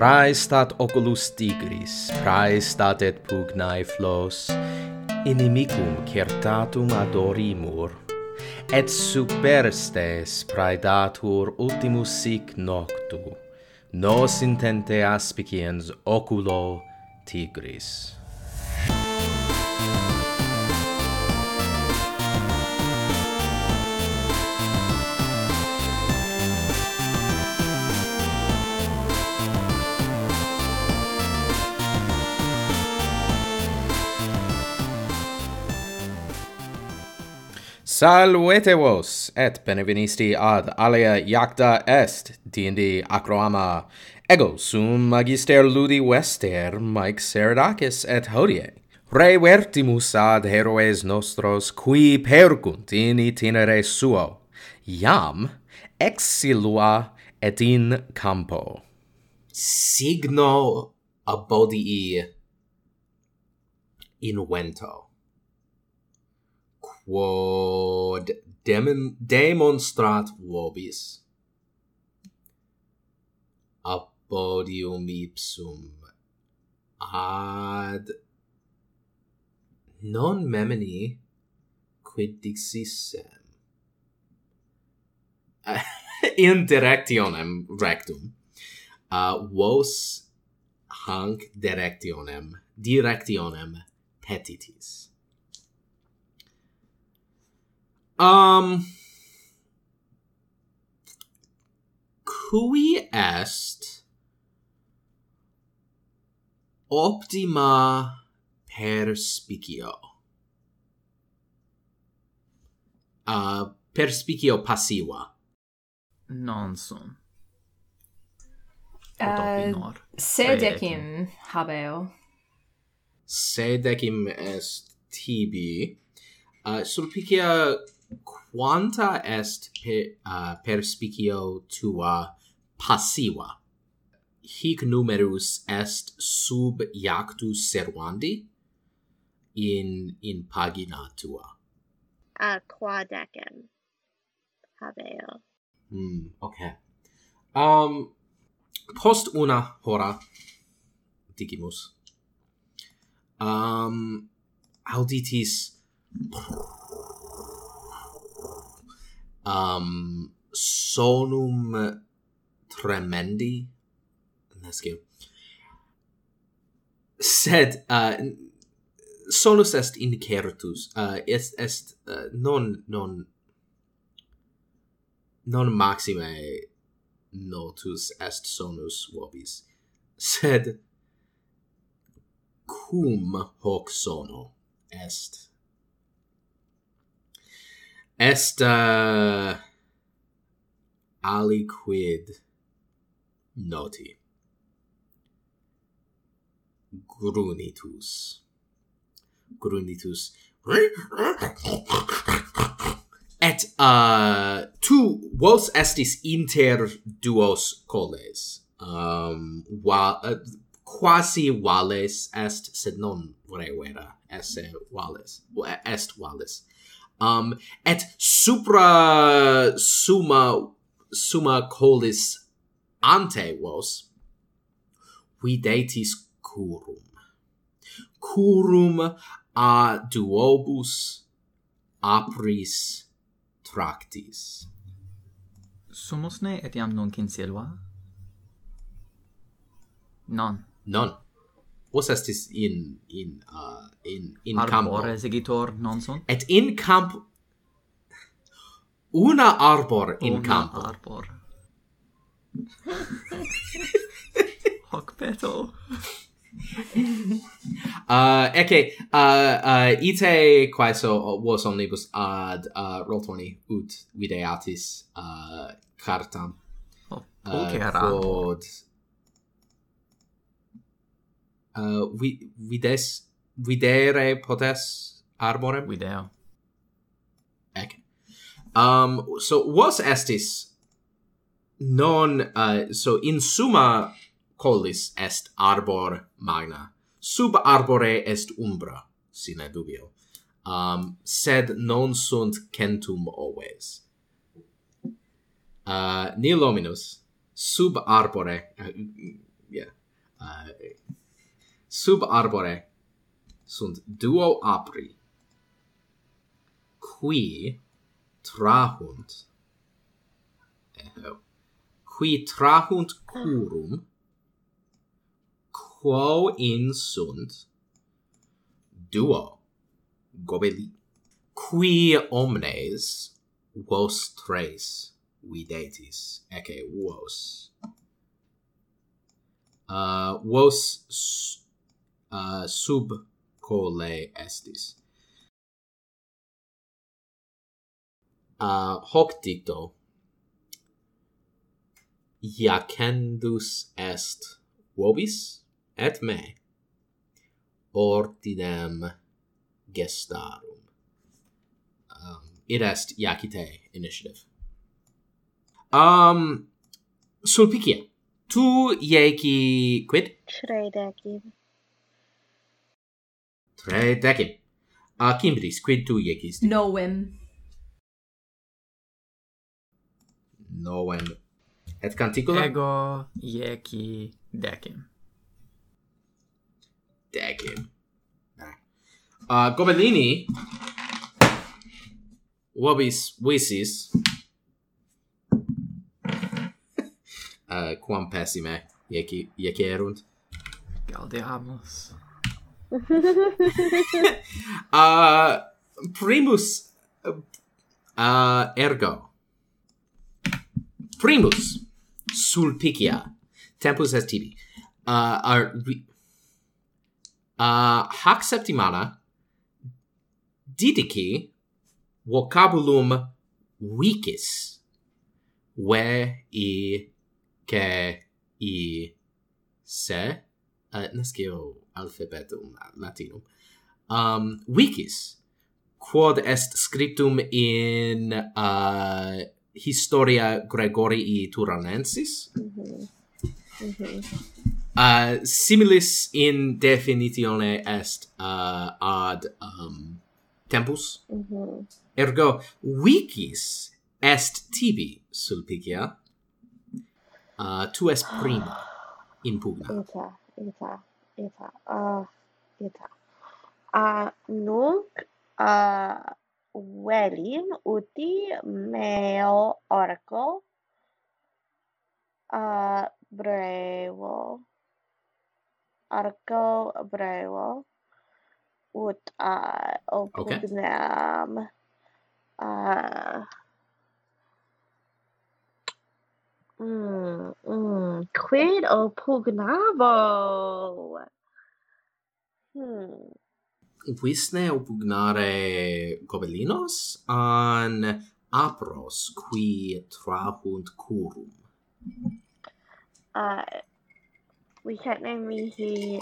praestat oculus tigris, praestat et pugnae flos, inimicum certatum adorimur, et superstes praedatur ultimus sic noctu, nos intente aspiciens oculo tigris. Salvete vos, et benevenisti ad alia iacta est, D&D acroama. Ego sum magister ludi vester, Mike Seradakis et hodie. Revertimus ad heroes nostros, qui percunt in itinere suo, iam exilua et in campo. Signo abodii in vento quod demon demonstrat vobis. Apodium ipsum ad non memini quid dixissem. In directionem rectum uh, vos hanc directionem directionem petitis. Um cui est optima perspicio? Uh perspicio passiva. Non sum uh, sedecim habeo. Sedecim est tibi. Uh, sulpicia quanta est per, uh, perspicio tua passiva? Hic numerus est sub iactus servandi in in pagina tua. A uh, quadecem habeo. Mm okay um post una hora digimus um auditis um, sonum tremendi? Nescio sed uh, solus est incertus uh, est est uh, non non non maxime notus est sonus vobis. Sed cum hoc sono est? Est uh, aliquid noti. Grunitus. Grunitus. Et uh, tu vos estis inter duos coles um wa uh, quasi vales est sed non vere vera esse vales est vales um et supra summa summa colis ante vos videtis curum curum a duobus apris tractis. Sumusne etiam nunc in silva non non vos estis in in uh, in in campo. arbore segitor non son? Et in camp una arbor in una campo. arbor hoc peto. Uh okay uh uh ite quaeso vos omnibus ad uh, roll 20 ut videatis uh cartam oh, uh, quod uh, vi, vides videre potes arborem video. Ec. Um so was estis non uh, so in summa collis est arbor magna. Sub arbore est umbra sine dubio. Um sed non sunt centum oves uh nihil hominus. Sub arbore uh, yeah. Uh, sub arbore. Sunt duo apri. Qui trahunt eho qui trahunt curum quo in sunt duo gobeli. Qui omnes vos tres videtis ecce vos. Uh, vos uh, sub cole estis. Uh, hoc dicto, Iacendus est vobis et me ordinem gestarum. Um, it est Iacite initiative. Um, Sulpicia, tu Iaci quid? Tridecim. Tre decim. A cimbris, quid tu iecis? Novem. Novem. Et canticula? Ego ieci decim. Decim. Uh, Gobellini vobis visis uh, quam pessime ieci, iecerunt. Gaudiamus uh, primus uh, ergo. Primus sulpicia tempus est tibi. Uh, ar, uh, hac septimana didici vocabulum vicis. Ve i che i se eh, uh, nescio alphabetum latinum um wikis quod est scriptum in uh, historia Gregorii Turanensis mm -hmm. Mm -hmm. Uh, similis in definitione est uh, ad um, tempus mm -hmm. ergo wikis est tibi sulpicia uh, tu es prima in pugna okay. Okay eta a eta a nunc a velim uti meo orco a brevo arco brevo ut a opugnam okay. a Mm, mm, quid o pugnavo? Hmm. Visne pugnare gobelinos an apros qui trahunt curum? Uh, we can't name mihi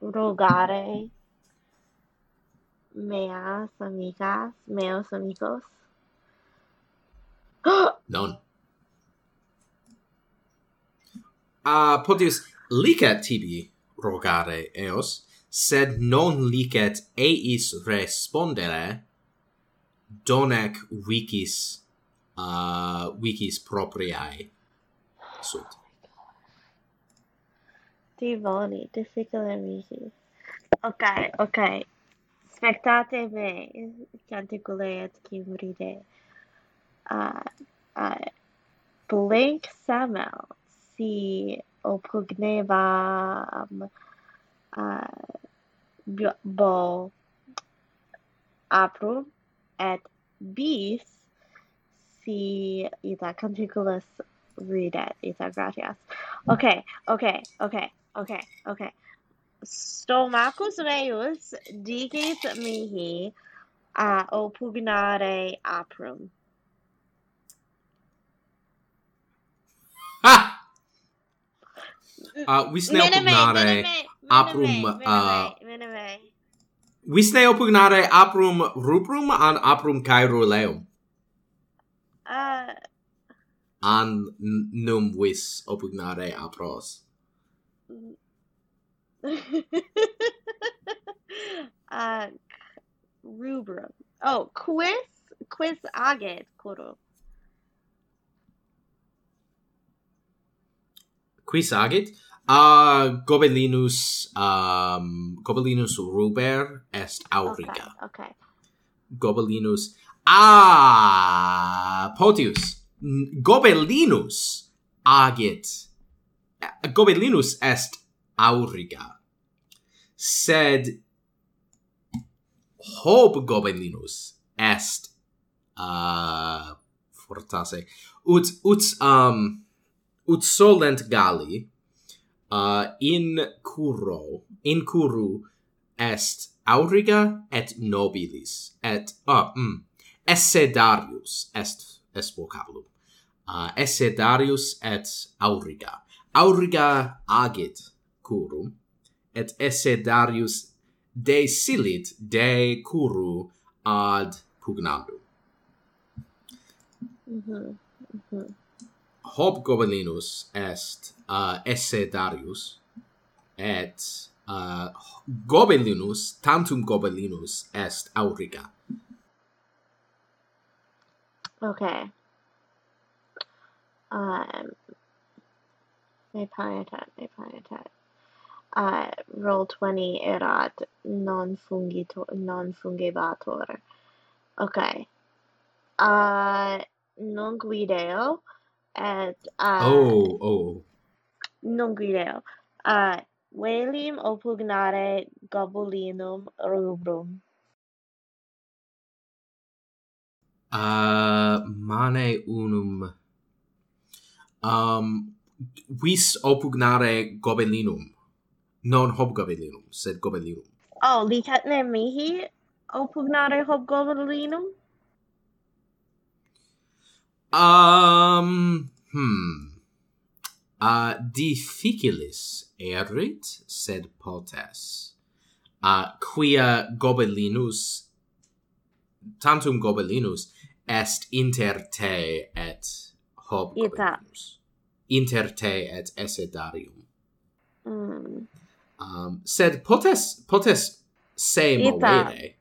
rogare meas amigas, meos amigos. Non. uh, potius licet tibi rogare eos, sed non licet eis respondere, donec wicis, uh, wikis propriae sunt. Divani, difficile mihi. Ok, ok. Spectate me, canticule et cimride. Uh, uh, blank Samuel si opogneva um, uh, bo aprum et bis si ita canticulus ridet ita gratias. Okay, okay, okay, okay, okay. Stomacus meus digit mihi a uh, opugnare aprum. Ha! Uh, visne opugnare aprum... uh, Visne opugnare aprum ruprum an aprum caeruleum? Uh... An num vis opugnare apros? uh, rubrum. Oh, quis, quis agit, quorum. quis agit? A gobelinus um gobelinus ruber est auriga. Okay, okay. gobelinus. Ah potius. Gobelinus agit. Gobelinus est auriga. Sed hob gobelinus est uh fortasse ut ut um ut solent Galli uh, in curo in curu est auriga et nobilis et uh, mm, esse darius est est vocabulum uh, esse darius et auriga auriga agit curum et esse darius de silit de curu ad pugnandum mm -hmm. Mm -hmm. Hobgoblinus est uh, esse Darius et uh, Gobelinus tantum Gobelinus est Auriga. Okay. Um me pietat, me pietat. Uh, roll 20 erat non fungitor non fungebator. Okay. Uh non guideo and uh, oh oh. non grideo uh velim opugnare gobulinum rubrum. Uh mane unum. Um vis opugnare gobelinum. Non hobgobelinum sed gobelinum. Oh licet ne mihi opugnare hobgobelinum Um, hmm. Uh, difficilis erit, sed potes. Uh, quia gobelinus, tantum gobelinus, est inter te et hoc gobelinus. Inter te et esse darium. Mm. Um, sed potes, potes se movere.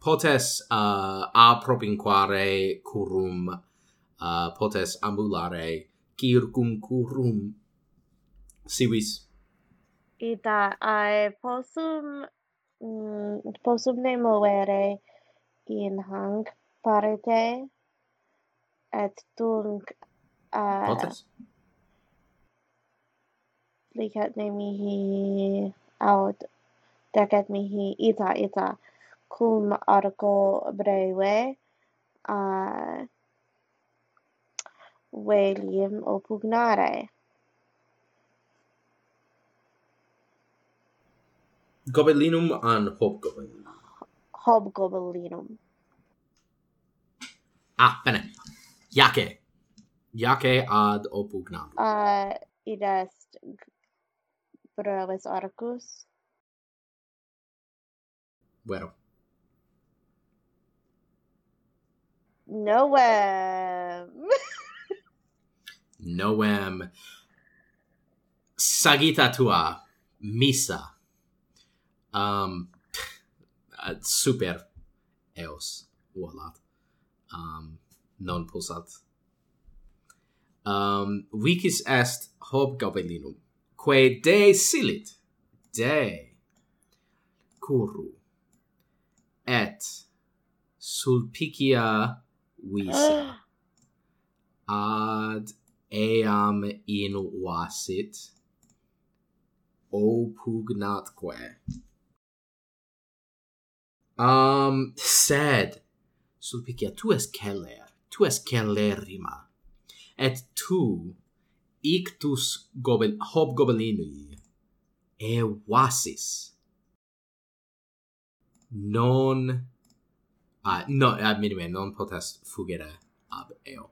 Potes uh, a propinquare curum uh, potes ambulare circumcurum civis ita ae possum mm, possum ne movere in hanc parete et tunc uh, potes? licet ne mihi aut decet mihi ita ita cum argo breve uh, velium oppugnare. Gobelinum an hobgoblin. Hobgobelinum. Ah, bene. Jace. Jace ad oppugnam. Uh, id est brevis arcus. Vero. Noem. noem. Sagita tua misa um uh, super eos volat um non pulsat um vicis est hob gobelinum quae de silit? De curru. Et sulpicia visa. Ad eam inuasit opugnatque. Um, sed, Sulpicia, tu es celer, tu es celerrima, et tu, ictus gobel, e evasis. Non, uh, no, ad minime, non potest fugere ab eo.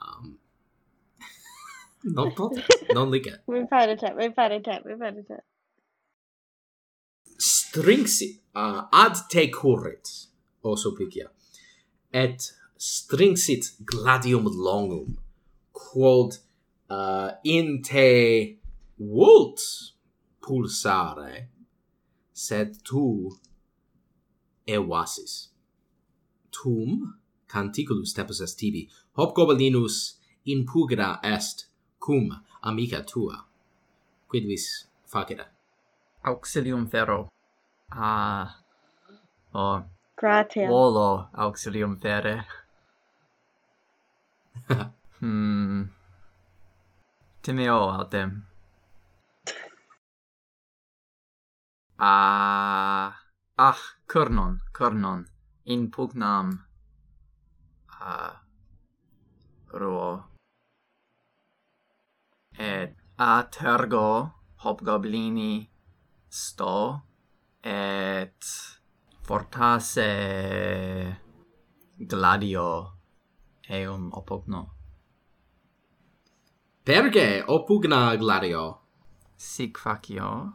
Um, Non potest. Non licet. We fare te, we fare te, we fare te. Stringsit, uh, ad te currit, o suplicia, et stringsit gladium longum, quod uh, in te vult pulsare, sed tu evasis. Tum canticulus tepus est tibi, hoc gobelinus in pugra est cum amica tua. Quidvis facere? Auxilium vero. Ah oh gratia. volo auxilium vere. Hmm. Timeo autem. Ah ach cornon cornon. In pugnam. Ah ruo et atergo hobgoblini sto et fortasse gladio eum opugno Perge opugna gladio. Sic facio.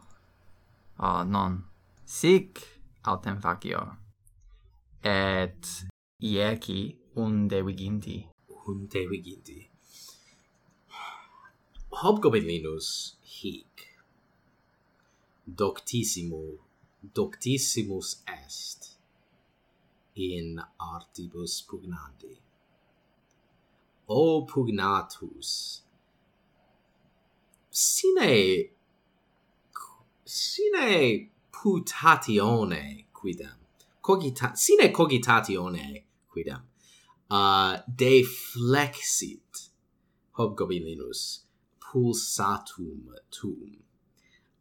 Uh, non. Sic autem facio. Et ieci unde viginti. Unde viginti hobgoblinius hic. Doctissimo doctissimus est in artibus pugnandi. O pugnatus sine sine putatione quidem cogita sine cogitatione quidem uh, deflexit hobgobilinus pulsatum tuum.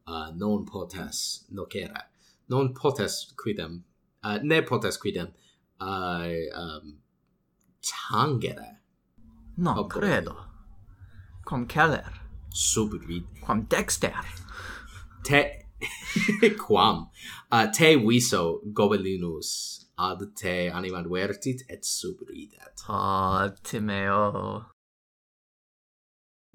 Uh, non potes nocere. Non potes quidem uh, ne potes quidem uh, um, tangere. Non Obole. credo. Quam celer. Sub vid quam dexter. Te quam? Uh, te viso gobelinus ad te animadvertit et subridet ah oh, timeo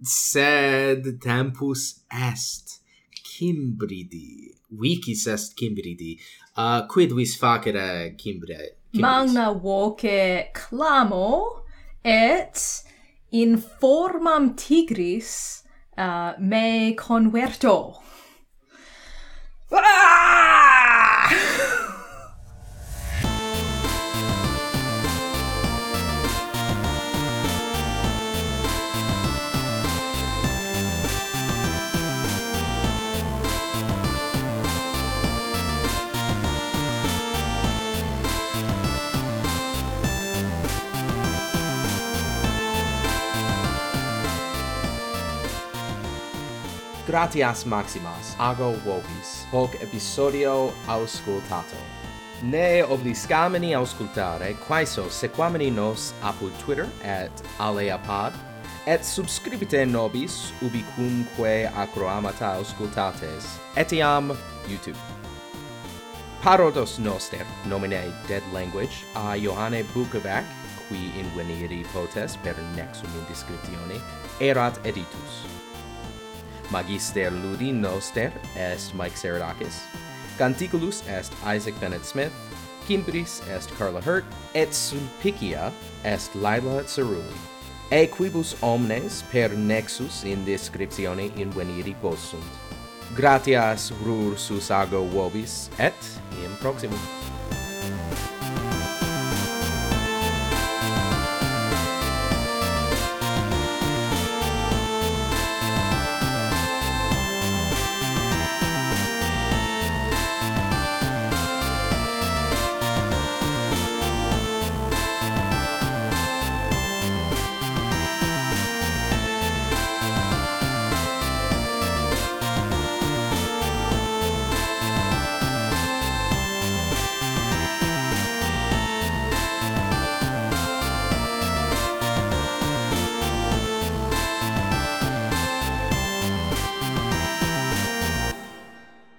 sed tempus est Cimbridi vicis est Cimbridi uh, quid vis facere Cimbre magna voce clamo et in formam tigris uh, me converto. Ah! Gratias maximas, ago vobis, hoc episodio auscultato. Ne obliscamini auscultare, quaeso sequamini nos apud Twitter at aleapod, et subscribite nobis ubicumque acroamata auscultates, etiam YouTube. Parodos noster, nomine Dead Language, a Johanne Bukovac, qui in veniri potes per nexum in descriptione, erat editus. Magister Lurinoster est Mike Seradakis. Canticulus est Isaac Bennett Smith. Kimbris est Carla Hurt. Et Sulpicia est Lila Cerulli. E quibus omnes per nexus in descriptione inveniri possunt. Gratias rur sus ago vobis, et in proximum.